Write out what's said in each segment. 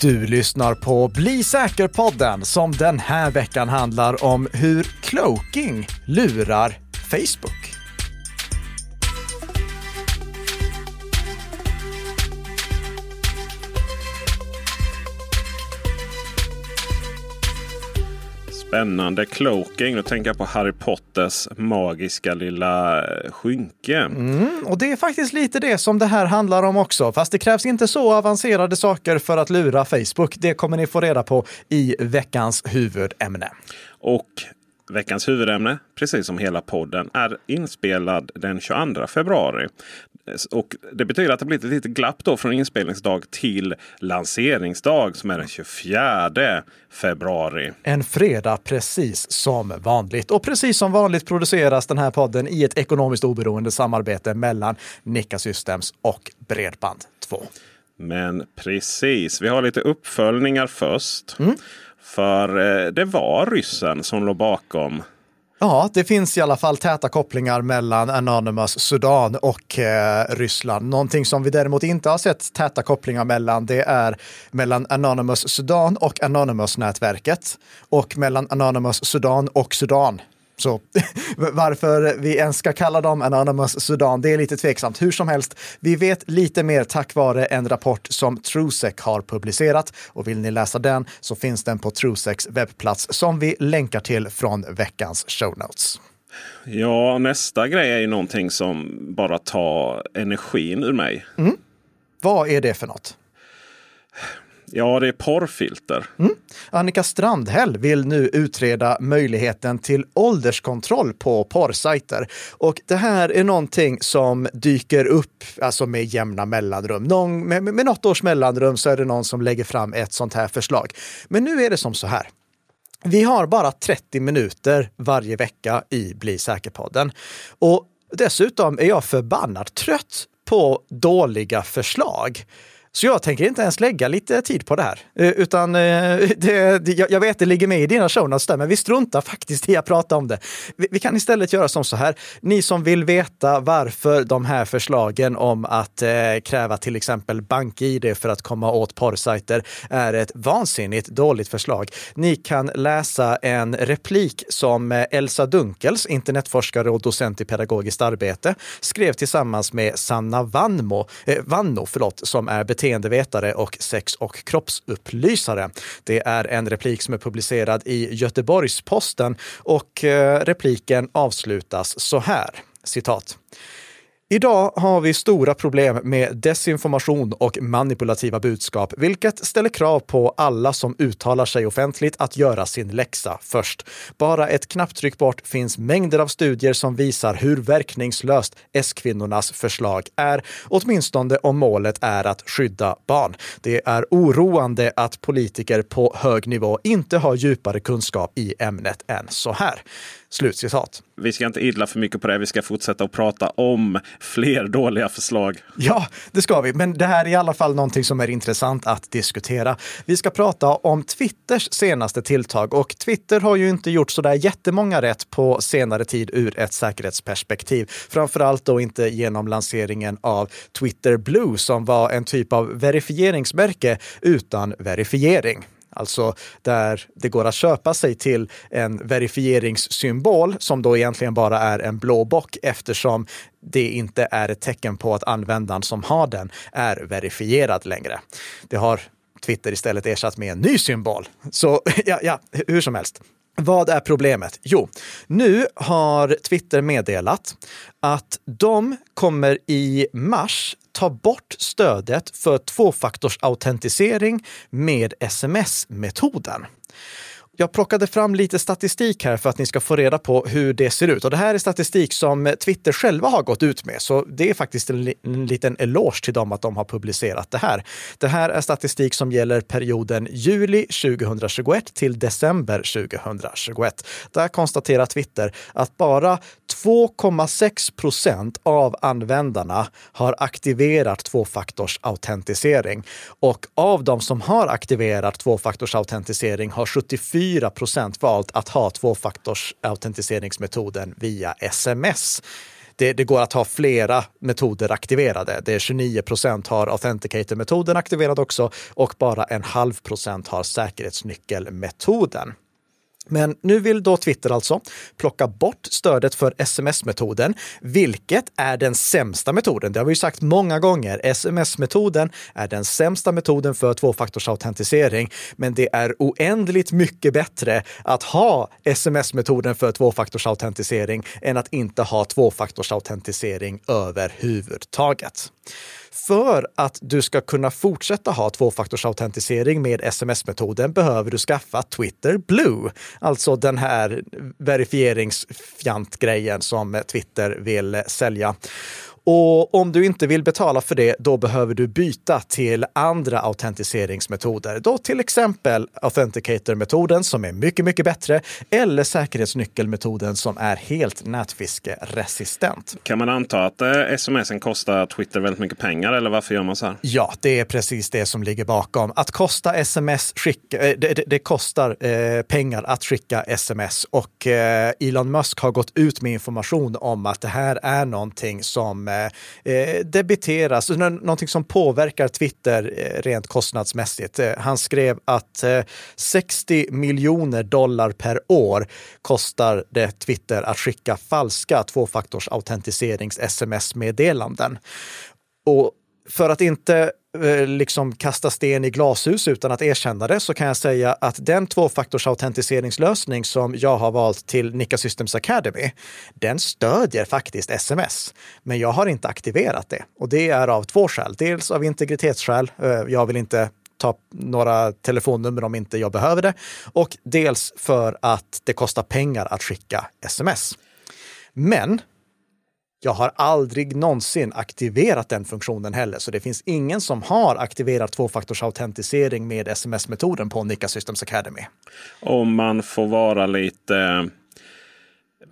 Du lyssnar på Bli säker-podden som den här veckan handlar om hur cloaking lurar Facebook. Spännande cloaking. Då tänker jag på Harry Potters magiska lilla eh, skynke. Mm, och det är faktiskt lite det som det här handlar om också. Fast det krävs inte så avancerade saker för att lura Facebook. Det kommer ni få reda på i veckans huvudämne. Och veckans huvudämne, precis som hela podden, är inspelad den 22 februari. Och Det betyder att det blivit ett litet glapp då från inspelningsdag till lanseringsdag som är den 24 februari. En fredag precis som vanligt. Och precis som vanligt produceras den här podden i ett ekonomiskt oberoende samarbete mellan Nika Systems och Bredband2. Men precis, vi har lite uppföljningar först. Mm. För eh, det var ryssen som låg bakom Ja, det finns i alla fall täta kopplingar mellan Anonymous Sudan och eh, Ryssland. Någonting som vi däremot inte har sett täta kopplingar mellan, det är mellan Anonymous Sudan och Anonymous-nätverket och mellan Anonymous Sudan och Sudan. Så varför vi ens ska kalla dem Anonymous Sudan, det är lite tveksamt. Hur som helst, vi vet lite mer tack vare en rapport som Trusec har publicerat. Och vill ni läsa den så finns den på Trusecs webbplats som vi länkar till från veckans show notes. Ja, nästa grej är ju någonting som bara tar energin ur mig. Mm. Vad är det för något? Ja, det är porrfilter. Mm. Annika Strandhäll vill nu utreda möjligheten till ålderskontroll på porrsajter. Och det här är någonting som dyker upp alltså med jämna mellanrum. Någon, med, med något års mellanrum så är det någon som lägger fram ett sånt här förslag. Men nu är det som så här. Vi har bara 30 minuter varje vecka i Bli säker-podden. Och dessutom är jag förbannat trött på dåliga förslag. Så jag tänker inte ens lägga lite tid på det här. Eh, utan eh, det, jag vet det ligger med i dina show notes där, men vi struntar faktiskt i att prata om det. Vi kan istället göra som så här. Ni som vill veta varför de här förslagen om att eh, kräva till exempel bank-id för att komma åt porrsajter är ett vansinnigt dåligt förslag. Ni kan läsa en replik som Elsa Dunkels, internetforskare och docent i pedagogiskt arbete, skrev tillsammans med Sanna Vanmo, eh, Vanno, förlåt, som är beteendevetare och sex och kroppsupplysare. Det är en replik som är publicerad i Göteborgs-Posten och eh, repliken avslutas så här, citat. Idag har vi stora problem med desinformation och manipulativa budskap, vilket ställer krav på alla som uttalar sig offentligt att göra sin läxa först. Bara ett knapptryck bort finns mängder av studier som visar hur verkningslöst S-kvinnornas förslag är, åtminstone om målet är att skydda barn. Det är oroande att politiker på hög nivå inte har djupare kunskap i ämnet än så här. Slutcitat. Vi ska inte idla för mycket på det. Vi ska fortsätta att prata om fler dåliga förslag. Ja, det ska vi. Men det här är i alla fall någonting som är intressant att diskutera. Vi ska prata om Twitters senaste tilltag och Twitter har ju inte gjort så där jättemånga rätt på senare tid ur ett säkerhetsperspektiv. Framförallt då inte genom lanseringen av Twitter Blue som var en typ av verifieringsmärke utan verifiering. Alltså där det går att köpa sig till en verifieringssymbol som då egentligen bara är en blå bock eftersom det inte är ett tecken på att användaren som har den är verifierad längre. Det har Twitter istället ersatt med en ny symbol. Så ja, ja hur som helst. Vad är problemet? Jo, nu har Twitter meddelat att de kommer i mars ta bort stödet för tvåfaktorsautentisering med sms-metoden. Jag plockade fram lite statistik här för att ni ska få reda på hur det ser ut. Och det här är statistik som Twitter själva har gått ut med, så det är faktiskt en, en liten eloge till dem att de har publicerat det här. Det här är statistik som gäller perioden juli 2021 till december 2021. Där konstaterar Twitter att bara 2,6 procent av användarna har aktiverat tvåfaktorsautentisering. Och av de som har aktiverat tvåfaktorsautentisering har 74 4 procent valt att ha tvåfaktorsautentiseringsmetoden via sms. det, det, går att ha flera metoder aktiverade. Det är 29 procent har Authenticator-metoden aktiverad också och bara en halv procent har säkerhetsnyckelmetoden. Men nu vill då Twitter alltså plocka bort stödet för sms-metoden, vilket är den sämsta metoden. Det har vi ju sagt många gånger. Sms-metoden är den sämsta metoden för tvåfaktorsautentisering, men det är oändligt mycket bättre att ha sms-metoden för tvåfaktorsautentisering än att inte ha tvåfaktorsautentisering överhuvudtaget. För att du ska kunna fortsätta ha tvåfaktorsautentisering med sms-metoden behöver du skaffa Twitter Blue, alltså den här verifieringsfjantgrejen som Twitter vill sälja. Och om du inte vill betala för det, då behöver du byta till andra autentiseringsmetoder. Då till exempel Authenticator-metoden som är mycket, mycket bättre eller säkerhetsnyckelmetoden som är helt nätfiskeresistent. Kan man anta att eh, smsen kostar Twitter väldigt mycket pengar eller varför gör man så här? Ja, det är precis det som ligger bakom. Att kosta sms, skicka, eh, det, det, det, kostar eh, pengar att skicka sms och eh, Elon Musk har gått ut med information om att det här är någonting som eh, debiteras, alltså någonting som påverkar Twitter eh, rent kostnadsmässigt. Eh, han skrev att eh, 60 miljoner dollar per år kostar det Twitter att skicka falska tvåfaktorsautentiserings-sms-meddelanden. Och för att inte Eh, liksom kasta sten i glashus utan att erkänna det så kan jag säga att den tvåfaktorsautentiseringslösning som jag har valt till Nika Systems Academy, den stödjer faktiskt sms. Men jag har inte aktiverat det och det är av två skäl. Dels av integritetsskäl. Eh, jag vill inte ta några telefonnummer om inte jag behöver det. Och dels för att det kostar pengar att skicka sms. Men jag har aldrig någonsin aktiverat den funktionen heller, så det finns ingen som har aktiverat tvåfaktorsautentisering med sms-metoden på Nika Systems Academy. Om man får vara lite eh,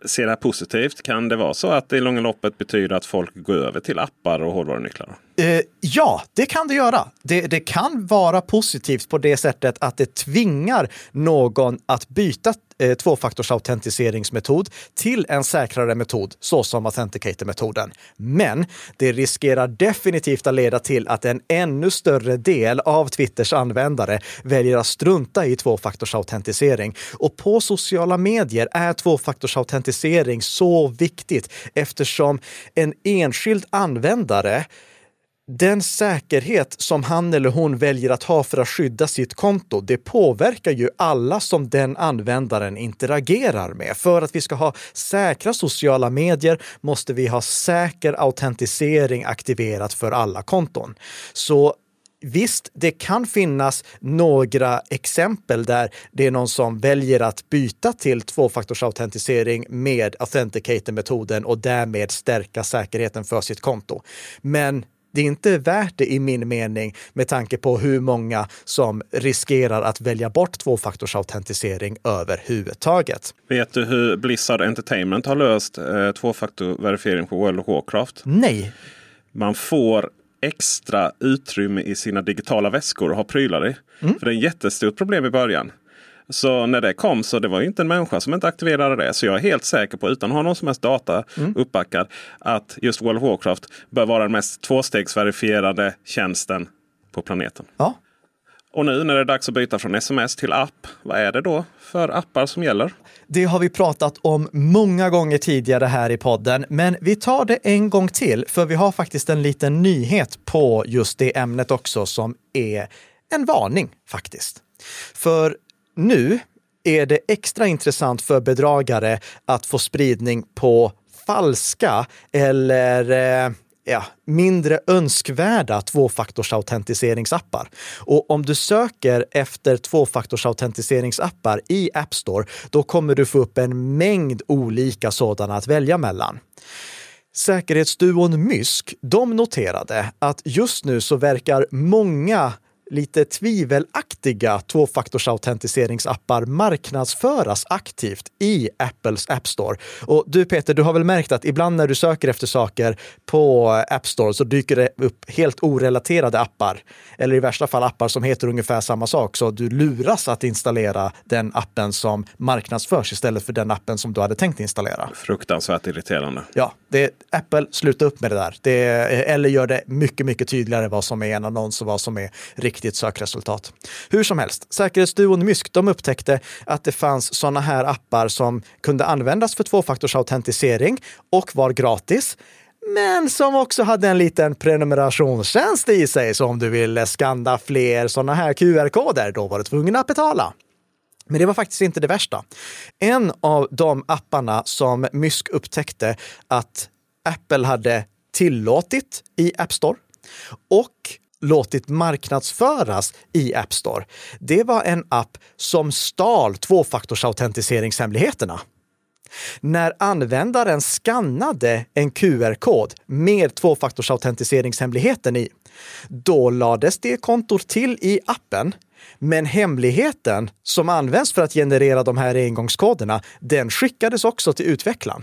se det här positivt. Kan det vara så att det i långa loppet betyder att folk går över till appar och hårdvarunycklar? Uh, ja, det kan det göra. Det, det, kan vara positivt på det sättet att det tvingar någon att byta eh, tvåfaktorsautentiseringsmetod till en säkrare metod, såsom Authenticator-metoden. Men det riskerar definitivt att leda till att en ännu större del av Twitters användare väljer att strunta i tvåfaktorsautentisering. Och på sociala medier är tvåfaktorsautentisering så viktigt eftersom en enskild användare den säkerhet som han eller hon väljer att ha för att skydda sitt konto, det påverkar ju alla som den användaren interagerar med. För att vi ska ha säkra sociala medier måste vi ha säker autentisering aktiverat för alla konton. Så Visst, det kan finnas några exempel där det är någon som väljer att byta till tvåfaktorsautentisering med Authenticator-metoden och därmed stärka säkerheten för sitt konto. Men det är inte värt det i min mening med tanke på hur många som riskerar att välja bort tvåfaktorsautentisering överhuvudtaget. Vet du hur Blizzard Entertainment har löst eh, tvåfaktorverifiering på World of Warcraft? Nej. Man får extra utrymme i sina digitala väskor och ha prylar i. Mm. För det är ett jättestort problem i början. Så när det kom så det var inte en människa som inte aktiverade det. Så jag är helt säker på, utan att ha någon som helst data mm. uppbackad, att just World of Warcraft bör vara den mest tvåstegsverifierade tjänsten på planeten. Ja. Och nu när det är dags att byta från sms till app, vad är det då för appar som gäller? Det har vi pratat om många gånger tidigare här i podden, men vi tar det en gång till, för vi har faktiskt en liten nyhet på just det ämnet också som är en varning faktiskt. För nu är det extra intressant för bedragare att få spridning på falska eller eh, ja, mindre önskvärda tvåfaktorsautentiseringsappar. Och om du söker efter tvåfaktorsautentiseringsappar i App Store, då kommer du få upp en mängd olika sådana att välja mellan. Säkerhetsduon Mysk, de noterade att just nu så verkar många lite tvivelaktiga tvåfaktorsautentiseringsappar marknadsföras aktivt i Apples App Store. Och du Peter, du har väl märkt att ibland när du söker efter saker på App Store så dyker det upp helt orelaterade appar. Eller i värsta fall appar som heter ungefär samma sak, så du luras att installera den appen som marknadsförs istället för den appen som du hade tänkt installera. Fruktansvärt irriterande. Ja, det, Apple, sluta upp med det där. Det, eller gör det mycket, mycket tydligare vad som är en annons och vad som är riktigt sökresultat. Hur som helst, säkerhetsduon Mysk de upptäckte att det fanns sådana här appar som kunde användas för tvåfaktorsautentisering och var gratis men som också hade en liten prenumerationstjänst i sig. Så om du ville skanna fler sådana här QR-koder, då var du tvungen att betala. Men det var faktiskt inte det värsta. En av de apparna som Mysk upptäckte att Apple hade tillåtit i App Store och låtit marknadsföras i App Store, det var en app som stal tvåfaktorsautentiseringshemligheterna. När användaren skannade en QR-kod med tvåfaktorsautentiseringshemligheten i, då lades det kontot till i appen men hemligheten som används för att generera de här engångskoderna, den skickades också till utvecklaren.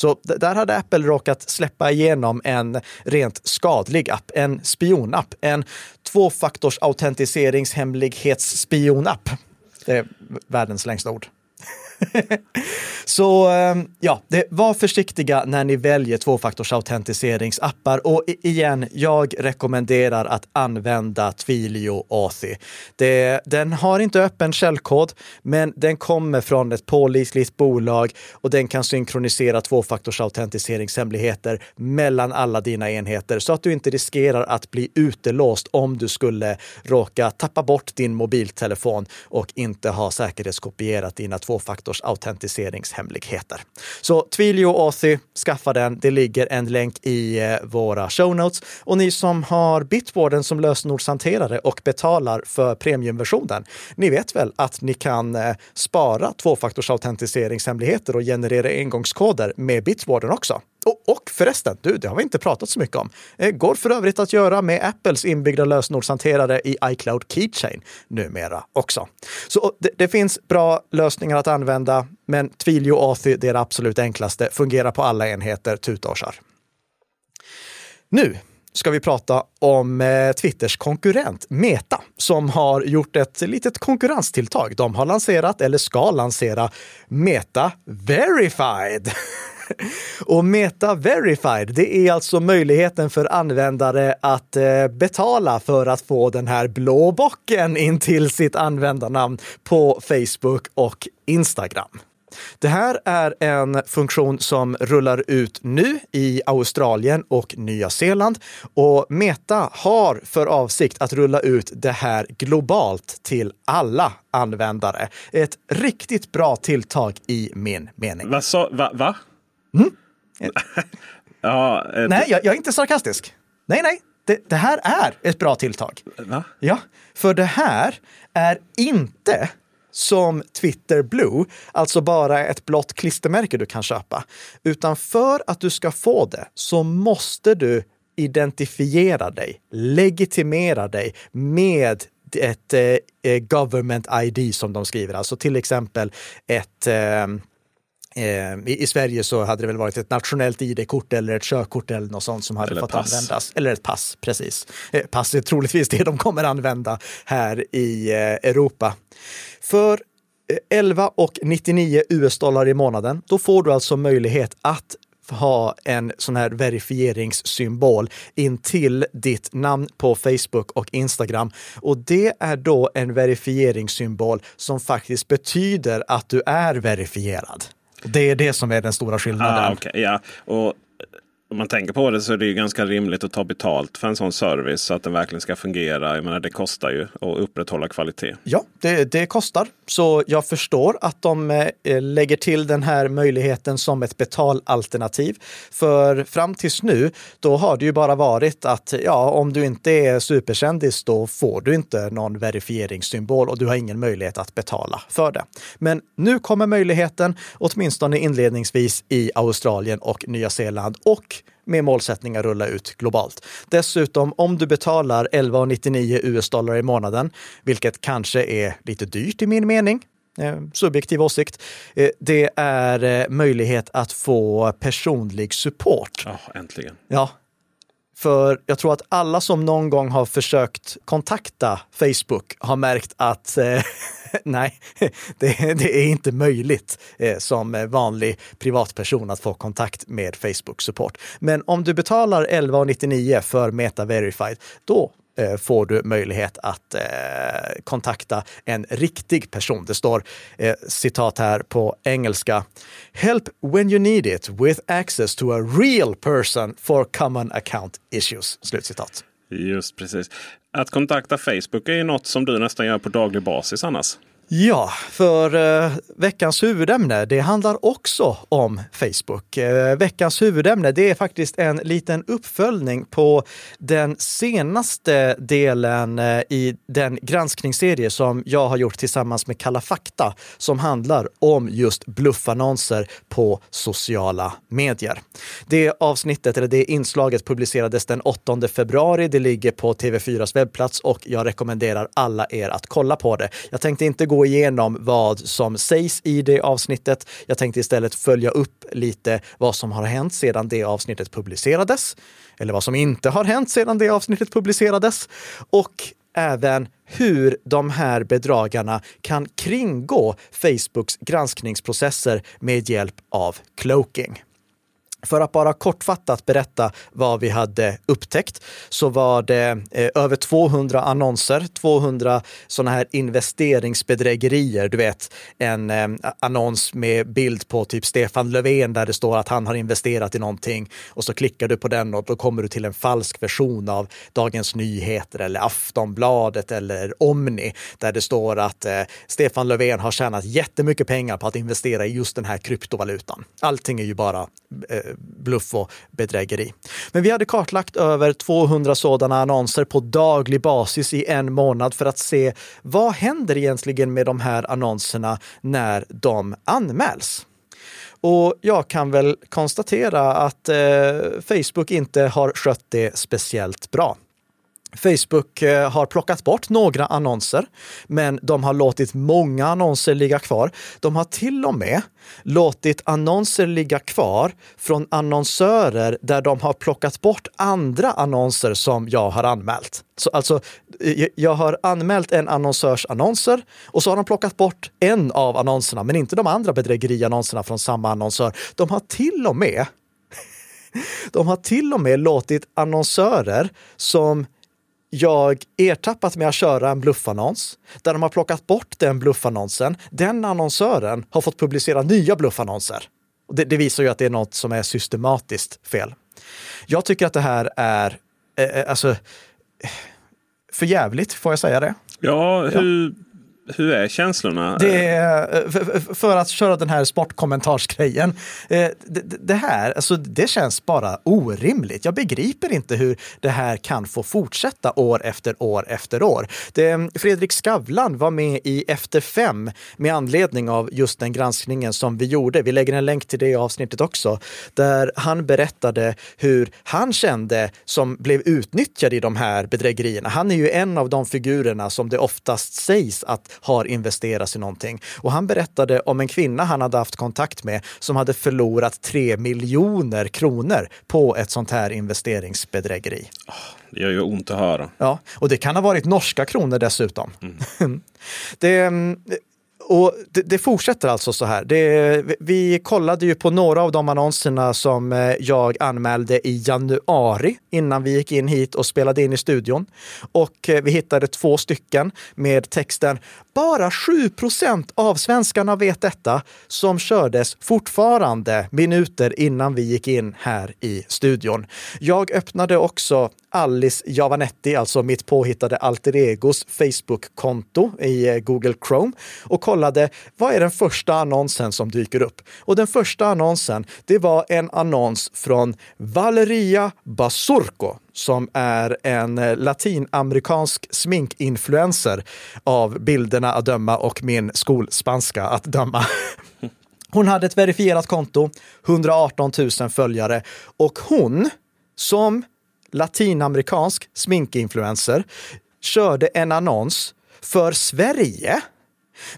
Så där hade Apple råkat släppa igenom en rent skadlig app, en spionapp, en tvåfaktorsautentiseringshemlighetsspionapp. Det är världens längsta ord. Så ehm, ja, det, var försiktiga när ni väljer tvåfaktorsautentiseringsappar. Och igen, jag rekommenderar att använda Twilio Authy. Det, den har inte öppen källkod, men den kommer från ett pålitligt bolag och den kan synkronisera tvåfaktorsautentiseringshemligheter mellan alla dina enheter så att du inte riskerar att bli utelåst om du skulle råka tappa bort din mobiltelefon och inte ha säkerhetskopierat dina tvåfaktorsautentiseringshemligheter. Så Twilio Authy, skaffa den. Det ligger en länk i eh, våra show notes. Och ni som har Bitwarden som lösenordshanterare och betalar för premiumversionen, ni vet väl att ni kan eh, spara tvåfaktorsautentiseringshemligheter och generera engångskoder med Bitwarden också. Och, och förresten, du, det har vi inte pratat så mycket om. Det går för övrigt att göra med Apples inbyggda lösenordshanterare i iCloud Keychain numera också. Så det, det finns bra lösningar att använda, men Twilio Authy, det är det absolut enklaste, fungerar på alla enheter, tuta och kör. Nu ska vi prata om eh, Twitters konkurrent Meta som har gjort ett litet konkurrenstilltag. De har lanserat, eller ska lansera, Meta Verified. Och Meta Verified, det är alltså möjligheten för användare att eh, betala för att få den här blå bocken in till sitt användarnamn på Facebook och Instagram. Det här är en funktion som rullar ut nu i Australien och Nya Zeeland och Meta har för avsikt att rulla ut det här globalt till alla användare. Ett riktigt bra tilltag i min mening. Vad sa, va? va? Mm. ja, eh, nej, jag, jag, är inte sarkastisk. Nej, nej. Det, det, här är ett bra tilltag. Va? Ja, för det här är inte som Twitter Blue, alltså bara ett blått klistermärke du kan köpa. Utan för att du ska få det så måste du identifiera dig, legitimera dig med ett eh, government ID som de skriver, alltså till exempel ett eh, Eh, I, I, Sverige så hade det väl varit ett nationellt ID-kort eller ett körkort eller något sånt som hade eller fått pass. användas. Eller ett pass, precis. Eh, pass är troligtvis det de kommer använda här i eh, Europa. För 11 och 99 US-dollar i månaden, då får du alltså möjlighet att ha en sån här verifieringssymbol in till ditt namn på Facebook och Instagram. Och det är då en verifieringssymbol som faktiskt betyder att du är verifierad. Det är det som är den stora skillnaden. Ah, okay, ja. Och om man tänker på det så är det ju ganska rimligt att ta betalt för en sån service så att den verkligen ska fungera. Jag menar, det kostar ju att upprätthålla kvalitet. Ja, det, det kostar. Så jag förstår att de eh, lägger till den här möjligheten som ett betalalternativ. För fram tills nu, då har det ju bara varit att ja, om du inte är superkändis, då får du inte någon verifieringssymbol och du har ingen möjlighet att betala för det. Men nu kommer möjligheten, åtminstone inledningsvis i Australien och Nya Zeeland och med målsättning att rulla ut globalt. Dessutom, om du betalar 11,99 US-dollar i månaden, vilket kanske är lite dyrt i min mening, eh, subjektiv åsikt, eh, det är eh, möjlighet att få personlig support. Ja, äntligen. Ja, för jag tror att alla som någon gång har försökt kontakta Facebook har märkt att eh, nej, det, det, är inte möjligt eh, som vanlig privatperson att få kontakt med Facebook support. Men om du betalar 11,99 för Meta Verified, då Eh, får du möjlighet att eh, kontakta en riktig person. Det står eh, citat här på engelska. Help when you need it with access to a real person for common account issues. Slutcitat. Just precis. Att kontakta Facebook är ju något som du nästan gör på daglig basis annars. Ja, för eh, veckans huvudämne, det handlar också om Facebook. Eh, veckans huvudämne, det är faktiskt en liten uppföljning på den senaste delen eh, i den granskningsserie som jag har gjort tillsammans med Kalla fakta, som handlar om just bluffannonser på sociala medier. Det avsnittet, eller det inslaget publicerades den 8 februari. Det ligger på TV4s webbplats och jag rekommenderar alla er att kolla på det. Jag tänkte inte gå gå igenom vad som sägs i det avsnittet. Jag tänkte istället följa upp lite vad som har hänt sedan det avsnittet publicerades. Eller vad som inte har hänt sedan det avsnittet publicerades. Och även hur de här bedragarna kan kringgå Facebooks granskningsprocesser med hjälp av cloaking. För att bara kortfattat berätta vad vi hade upptäckt så var det eh, över 200 annonser, 200 sådana här investeringsbedrägerier. Du vet, en eh, annons med bild på typ Stefan Löfven där det står att han har investerat i någonting och så klickar du på den och då kommer du till en falsk version av Dagens Nyheter eller Aftonbladet eller Omni där det står att eh, Stefan Löfven har tjänat jättemycket pengar på att investera i just den här kryptovalutan. Allting är ju bara eh, bluff och bedrägeri. Men vi hade kartlagt över 200 sådana annonser på daglig basis i en månad för att se vad händer egentligen med de här annonserna när de anmäls. Och jag kan väl konstatera att eh, Facebook inte har skött det speciellt bra. Facebook eh, har plockat bort några annonser, men de har låtit många annonser ligga kvar. De har till och med låtit annonser ligga kvar från annonsörer där de har plockat bort andra annonser som jag har anmält. Så alltså, eh, jag har anmält en annonsörs annonser och så har de plockat bort en av annonserna, men inte de andra bedrägeriannonserna från samma annonsör. De har till och med de har till och med låtit annonsörer som jag ertappat med att köra en bluffannons där de har plockat bort den bluffannonsen. Den annonsören har fått publicera nya bluffannonser. Det, det visar ju att det är något som är systematiskt fel. Jag tycker att det här är, eh, eh alltså, för jävligt, får jag säga det? Ja, hur, ja hur är känslorna? Det är, eh, för, för, att köra den här sportkommentarsgrejen. Eh, det, det, här, alltså det känns bara orimligt. Jag begriper inte hur det här kan få fortsätta år efter år efter år. Det, Fredrik Skavlan var med i Efter fem med anledning av just den granskningen som vi gjorde. Vi lägger en länk till det avsnittet också, där han berättade hur han kände som blev utnyttjad i de här bedrägerierna. Han är ju en av de figurerna som det oftast sägs att har investerat i någonting. Och han berättade om en kvinna han hade haft kontakt med som hade förlorat tre miljoner kronor på ett sånt här investeringsbedrägeri. Det gör ju ont att höra. Ja, och det kan ha varit norska kronor dessutom. Mm. det, och det, det, fortsätter alltså så här. Det, vi kollade ju på några av de annonserna som eh, jag anmälde i januari innan vi gick in hit och spelade in i studion. Och eh, vi hittade två stycken med texten “Bara 7% av svenskarna vet detta” som kördes fortfarande minuter innan vi gick in här i studion. Jag öppnade också Alice Javanetti, alltså mitt påhittade alter egos Facebook-konto i eh, Google Chrome och kollade vad är den första annonsen som dyker upp. Och den första annonsen, det var en annons från Valeria Basurco som är en eh, latinamerikansk sminkinfluencer av bilderna att döma och min skolspanska att döma. Hon hade ett verifierat konto, 118 000 följare och hon som latinamerikansk sminkinfluencer körde en annons för Sverige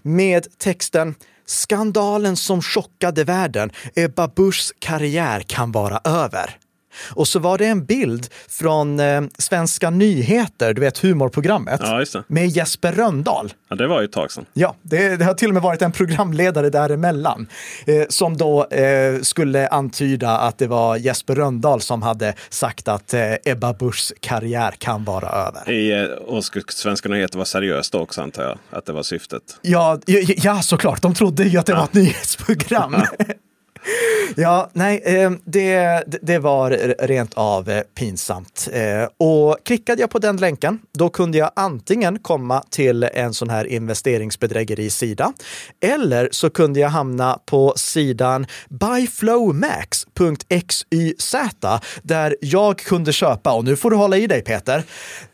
med texten “Skandalen som chockade världen. Ebba Buschs karriär kan vara över”. Och så var det en bild från eh, Svenska nyheter, du vet humorprogrammet, Ja, med Jesper Röndahl. Ja, det var ju ett tag sedan. Ja, det, det har till och med varit en programledare däremellan eh, som då eh, skulle antyda att det var Jesper Röndahl som hade sagt att eh, Ebba Buschs karriär kan vara över. I, eh, och Svenska nyheter var seriöst också antar jag. Att det var syftet. Ja, ja, ja, såklart. De trodde ju att det var ett nyhetsprogram. Ja, nej, eh, det, det var rent av eh, pinsamt. Eh, och klickade jag på den länken, då kunde jag antingen komma till en sån här investeringsbedrägerisida eller så kunde jag hamna på sidan buyflowmax.xyz där jag kunde köpa, och nu får du hålla i dig Peter,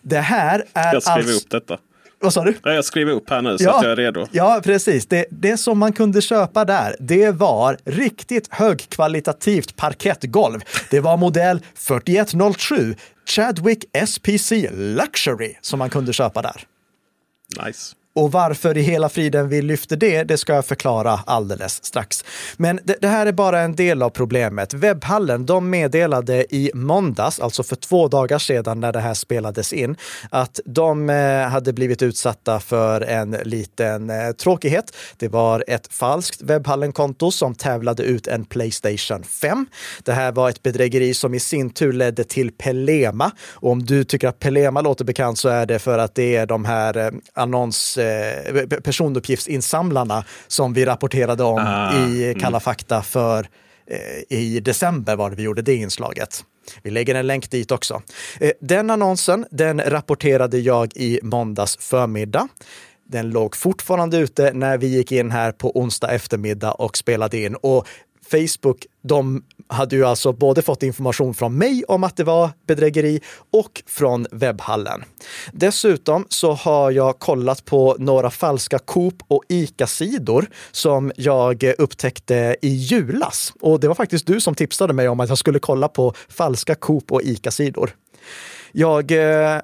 det här är Jag skriver alltså... upp detta. Vad sa du? Ja, Jag skriver upp här nu så att jag är redo. Ja, precis. Det, det som man kunde köpa där, det var riktigt högkvalitativt parkettgolv. Det var modell 4107 Chadwick SPC Luxury som man kunde köpa där. Nice. Och varför i hela friden vi lyfter det, det ska jag förklara alldeles strax. Men det, det, här är bara en del av problemet. Webbhallen, de meddelade i måndags, alltså för två dagar sedan när det här spelades in, att de eh, hade blivit utsatta för en liten eh, tråkighet. Det var ett falskt Webbhallen-konto som tävlade ut en Playstation 5. Det här var ett bedrägeri som i sin tur ledde till Pelema. Och om du tycker att Pelema låter bekant så är det för att det är de här eh, annons eh, personuppgiftsinsamlarna som vi rapporterade om Ah, i Kalla fakta för eh, i december var det vi gjorde det inslaget. Vi lägger en länk dit också. Eh, den annonsen, den rapporterade jag i måndags förmiddag. Den låg fortfarande ute när vi gick in här på onsdag eftermiddag och spelade in. Och Facebook, de hade ju alltså både fått information från mig om att det var bedrägeri och från webbhallen. Dessutom så har jag kollat på några falska Coop och ICA-sidor som jag upptäckte i julas. Och det var faktiskt du som tipsade mig om att jag skulle kolla på falska Coop och ICA-sidor. Jag eh,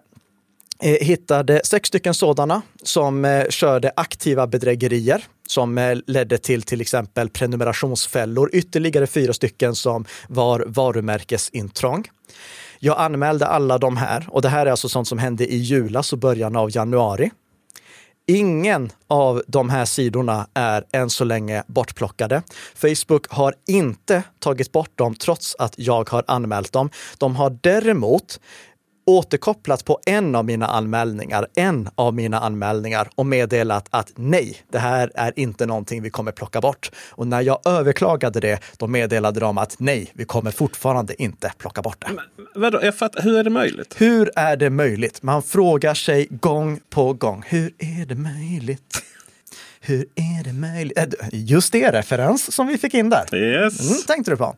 hittade sex stycken sådana som eh, körde aktiva bedrägerier som eh, ledde till till exempel prenumerationsfällor, ytterligare fyra stycken som var varumärkesintrång. Jag anmälde alla de här och det här är alltså sånt som hände i julas och början av januari. Ingen av de här sidorna är än så länge bortplockade. Facebook har inte tagit bort dem trots att jag har anmält dem. De har däremot återkopplat på en av mina anmälningar, en av mina anmälningar och meddelat att nej, det här är inte någonting vi kommer plocka bort. Och när jag överklagade det, då meddelade de att nej, vi kommer fortfarande inte plocka bort det. Men, vadå, jag fattar, hur är det möjligt? Hur är det möjligt? Man frågar sig gång på gång. Hur är det möjligt? Hur är det möjligt? Äh, Just det, referens som vi fick in där. Yes. Mm, tänkte du på.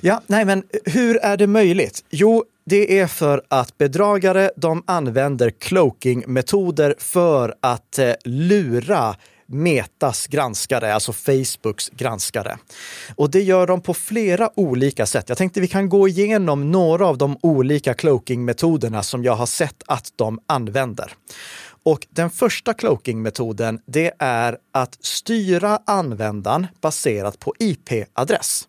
Ja, nej, men hur är det möjligt? Jo, det är för att bedragare de använder cloaking-metoder för att eh, lura Metas granskare, alltså Facebooks granskare. Och det gör de på flera olika sätt. Jag tänkte vi kan gå igenom några av de olika cloaking-metoderna som jag har sett att de använder. Och den första cloaking-metoden, det är att styra användaren baserat på IP-adress.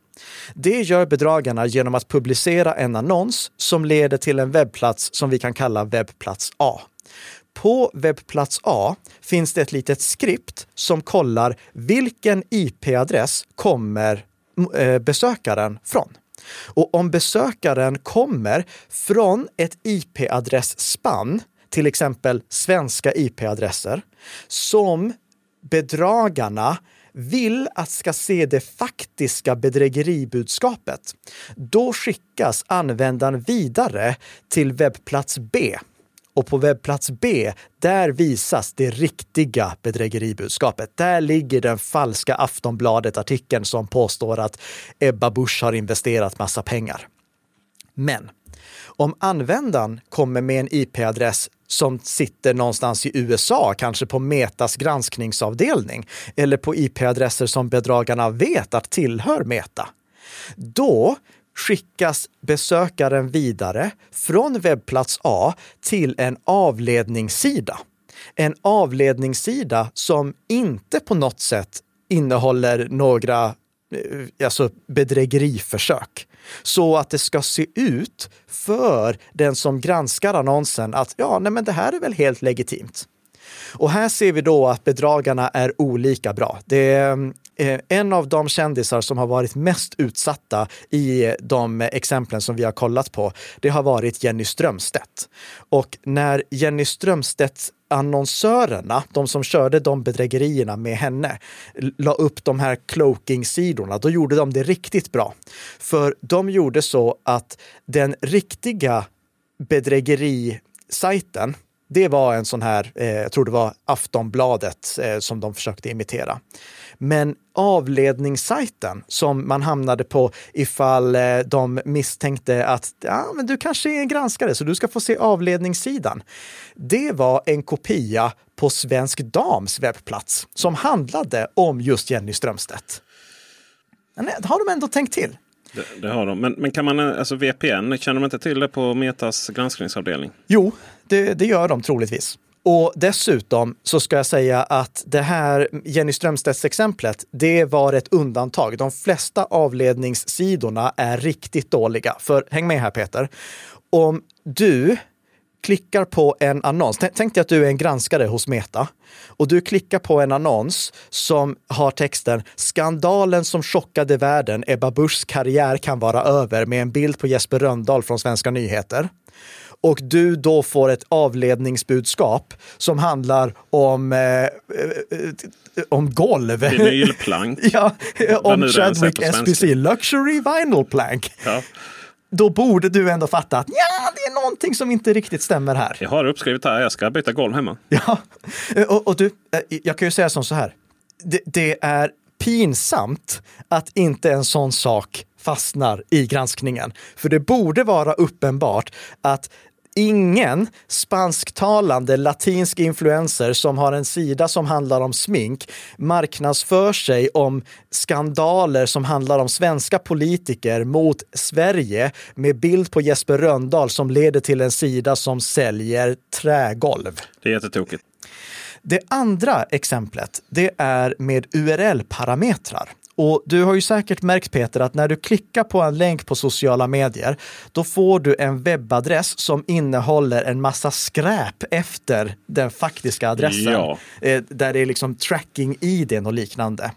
Det gör bedragarna genom att publicera en annons som leder till en webbplats som vi kan kalla webbplats A. På webbplats A finns det ett litet skript som kollar vilken IP-adress kommer eh, besökaren från. Och om besökaren kommer från ett IP-adressspann, till exempel svenska IP-adresser, som bedragarna vill att ska se det faktiska bedrägeribudskapet, då skickas användaren vidare till webbplats B. Och på webbplats B, där visas det riktiga bedrägeribudskapet. Där ligger den falska Aftonbladet-artikeln som påstår att Ebba Busch har investerat massa pengar. Men om användaren kommer med en IP-adress som sitter någonstans i USA, kanske på Metas granskningsavdelning eller på IP-adresser som bedragarna vet att tillhör Meta. Då skickas besökaren vidare från webbplats A till en avledningssida. En avledningssida som inte på något sätt innehåller några eh, alltså bedrägeriförsök. Så att det ska se ut för den som granskar annonsen att ja, nej, men det här är väl helt legitimt. Och här ser vi då att bedragarna är olika bra. Det är eh, en av de kändisar som har varit mest utsatta i de exemplen som vi har kollat på, det har varit Jenny Strömstedt. Och när Jenny Strömstedt annonsörerna, de som körde de bedrägerierna med henne, la upp de här cloaking-sidorna, då gjorde de det riktigt bra. För de gjorde så att den riktiga bedrägerisajten, det var en sån här, eh, jag tror det var Aftonbladet eh, som de försökte imitera. Men avledningssajten som man hamnade på ifall eh, de misstänkte att ja, men du kanske är en granskare så du ska få se avledningssidan. Det var en kopia på Svensk Dams webbplats som handlade om just Jenny Strömstedt. Men eh, har de ändå tänkt till? Det, det, har de. Men, men kan man, eh, alltså VPN, känner de inte till det på Metas granskningsavdelning? Jo, det, det gör de troligtvis. Och dessutom så ska jag säga att det här Jenny Strömstedts exemplet, det var ett undantag. De flesta avledningssidorna är riktigt dåliga. För häng med här Peter. Om du klickar på en annons. Tänk dig att du är en granskare hos Meta och du klickar på en annons som har texten “Skandalen som chockade världen, Ebba Buschs karriär kan vara över” med en bild på Jesper Röndahl från Svenska nyheter och du då får ett avledningsbudskap som handlar om, eh, eh om golv. Vinylplank. ja, om Chadwick SPC Luxury Vinyl Plank. Ja. Då borde du ändå fatta att ja, det är någonting som inte riktigt stämmer här. Jag har uppskrivet här, jag ska byta golv hemma. Ja, och, och du, eh, jag kan ju säga som så här. Det, det är pinsamt att inte en sån sak fastnar i granskningen. För det borde vara uppenbart att ingen spansktalande latinsk influencer som har en sida som handlar om smink marknadsför sig om skandaler som handlar om svenska politiker mot Sverige med bild på Jesper Röndahl som leder till en sida som säljer trägolv. Det är jättetokigt. Det andra exemplet, det är med URL-parametrar. Och du har ju säkert märkt Peter att när du klickar på en länk på sociala medier, då får du en webbadress som innehåller en massa skräp efter den faktiska adressen. Ja. Eh, där det är liksom tracking-id och liknande.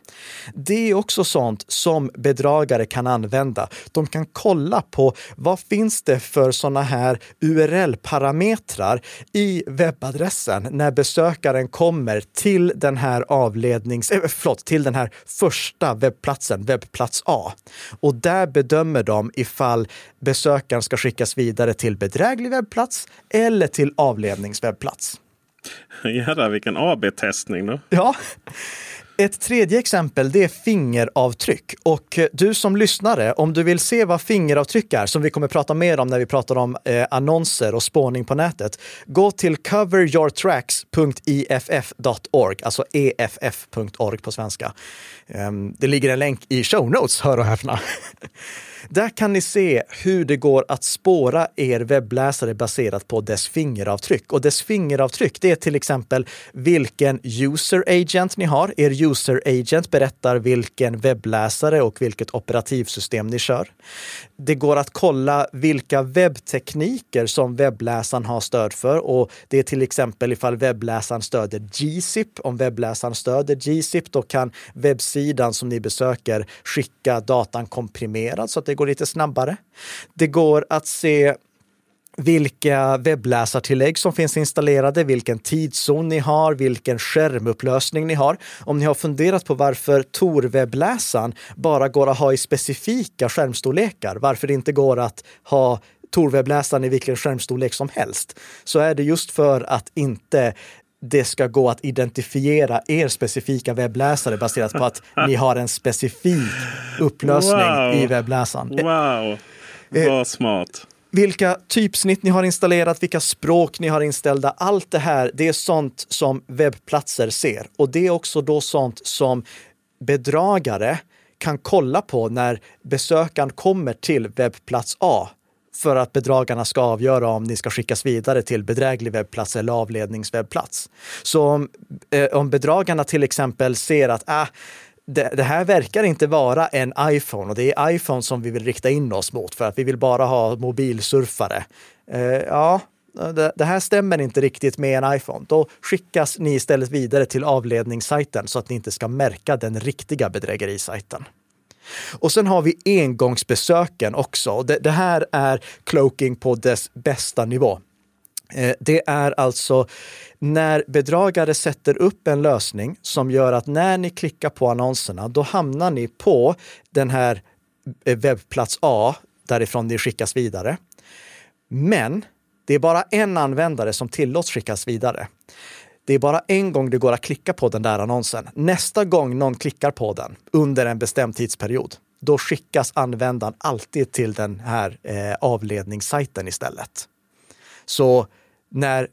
Det är också sånt som bedragare kan använda. De kan kolla på vad finns det för sådana här URL-parametrar i webbadressen när besökaren kommer till den här avlednings, äh, förlåt, till den här första webbplatsen, webbplats A. Och där bedömer de ifall besökaren ska skickas vidare till bedräglig webbplats eller till avledningswebbplats. Jädrar vilken AB-testning då. Ja. Ett tredje exempel det är fingeravtryck. Och eh, du som lyssnare, om du vill se vad fingeravtryck är, som vi kommer prata mer om när vi pratar om eh, annonser och spåning på nätet, gå till coveryourtracks.iff.org, alltså eff.org på svenska. Um, det ligger en länk i show notes, hör och häpna. Där kan ni se hur det går att spåra er webbläsare baserat på dess fingeravtryck. Och dess fingeravtryck, det är till exempel vilken user agent ni har. Er user agent berättar vilken webbläsare och vilket operativsystem ni kör. Det går att kolla vilka webbtekniker som webbläsaren har stöd för och det är till exempel ifall webbläsaren stöder GZIP. Om webbläsaren stöder GZIP, då kan webbsidan som ni besöker skicka datan komprimerad så att det går lite snabbare. Det går att se vilka webbläsartillägg som finns installerade, vilken tidszon ni har, vilken skärmupplösning ni har. Om ni har funderat på varför Tor-webbläsaren bara går att ha i specifika skärmstorlekar, varför det inte går att ha Tor-webbläsaren i vilken skärmstorlek som helst, så är det just för att inte det ska gå att identifiera er specifika webbläsare baserat på att ni har en specifik upplösning wow. i webbläsaren. Wow, vad smart vilka typsnitt ni har installerat, vilka språk ni har inställda. Allt det här, det är sånt som webbplatser ser. Och det är också då sånt som bedragare kan kolla på när besökaren kommer till webbplats A för att bedragarna ska avgöra om ni ska skickas vidare till bedräglig webbplats eller avledningswebbplats. Så om, eh, om bedragarna till exempel ser att äh, det, det, här verkar inte vara en iPhone och det är iPhone som vi vill rikta in oss mot för att vi vill bara ha mobilsurfare. Eh, ja, det, det, här stämmer inte riktigt med en iPhone. Då skickas ni istället vidare till avledningssajten så att ni inte ska märka den riktiga bedrägerisajten. Och sen har vi engångsbesöken också. Det, det här är cloaking på dess bästa nivå. Eh, det är alltså när bedragare sätter upp en lösning som gör att när ni klickar på annonserna, då hamnar ni på den här eh, webbplats A, därifrån ni skickas vidare. Men det är bara en användare som tillåts skickas vidare. Det är bara en gång det går att klicka på den där annonsen. Nästa gång någon klickar på den under en bestämd tidsperiod, då skickas användaren alltid till den här eh, avledningssajten istället. Så när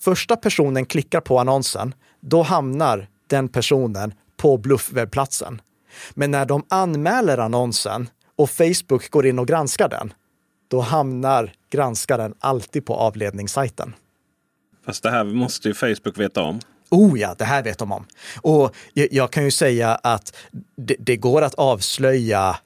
första personen klickar på annonsen, då hamnar den personen på bluffwebbplatsen. Men när de anmäler annonsen och Facebook går in och granskar den, då hamnar granskaren alltid på avledningssajten. Fast det här måste ju Facebook veta om. Oh ja, det här vet de om. Och jag kan ju säga att det, det går att avslöja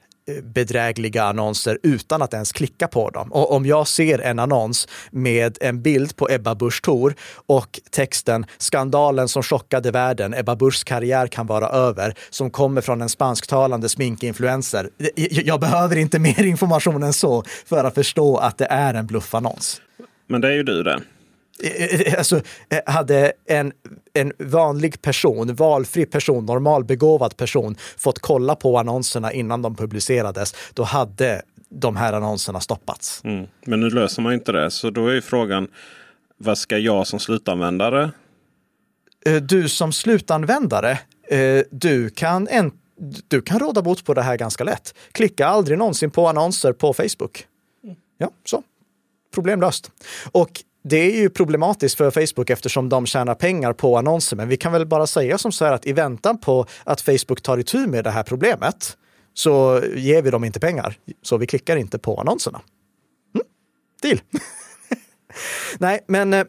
bedrägliga annonser utan att ens klicka på dem. Och om jag ser en annons med en bild på Ebba Busch Thor och texten “Skandalen som chockade världen, Ebba Buschs karriär kan vara över” som kommer från en spansktalande sminkinfluencer. Jag behöver inte mer information än så för att förstå att det är en bluffannons. Men det är ju du det. Eh, eh, alltså, eh, hade en, en vanlig person, valfri person, normalbegåvad person fått kolla på annonserna innan de publicerades, då hade de här annonserna stoppats. Mm. Men nu löser man inte det, så då är ju frågan, vad ska jag som slutanvändare? Du som slutanvändare, du kan, en, du kan råda bot på det här ganska lätt. Klicka aldrig någonsin på annonser på Facebook. Ja, så. Problem löst. Och det är ju problematiskt för Facebook eftersom de tjänar pengar på annonser. Men vi kan väl bara säga som så här att i väntan på att Facebook tar itu med det här problemet så ger vi dem inte pengar. Så vi klickar inte på annonserna. Mm, deal! Nej, men eh,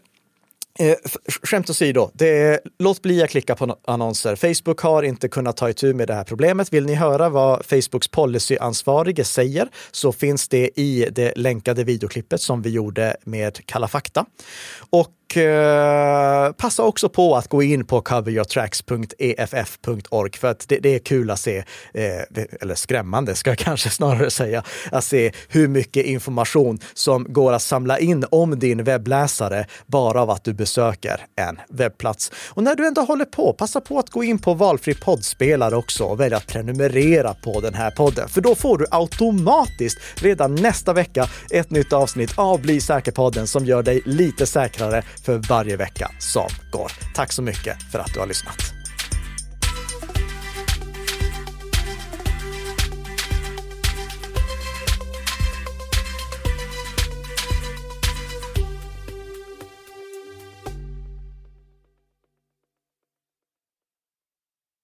eh, skämt åsido, det, låt bli att klicka på annonser. Facebook har inte kunnat ta itu med det här problemet. Vill ni höra vad Facebooks policyansvarige säger så finns det i det länkade videoklippet som vi gjorde med Kalla fakta. Och eh, passa också på att gå in på coveryourtracks.eff.org för att det, det, är kul att se, eh, eller skrämmande ska jag kanske snarare säga, att se hur mycket information som går att samla in om din webbläsare bara av att du besöker en webbplats. Och när du ändå håller på, passa på att gå in på valfri poddspelare också och välja att prenumerera på den här podden. För då får du automatiskt redan nästa vecka ett nytt avsnitt av Bli säker-podden som gör dig lite säkrare för varje vecka som går. Tack så mycket för att du har lyssnat.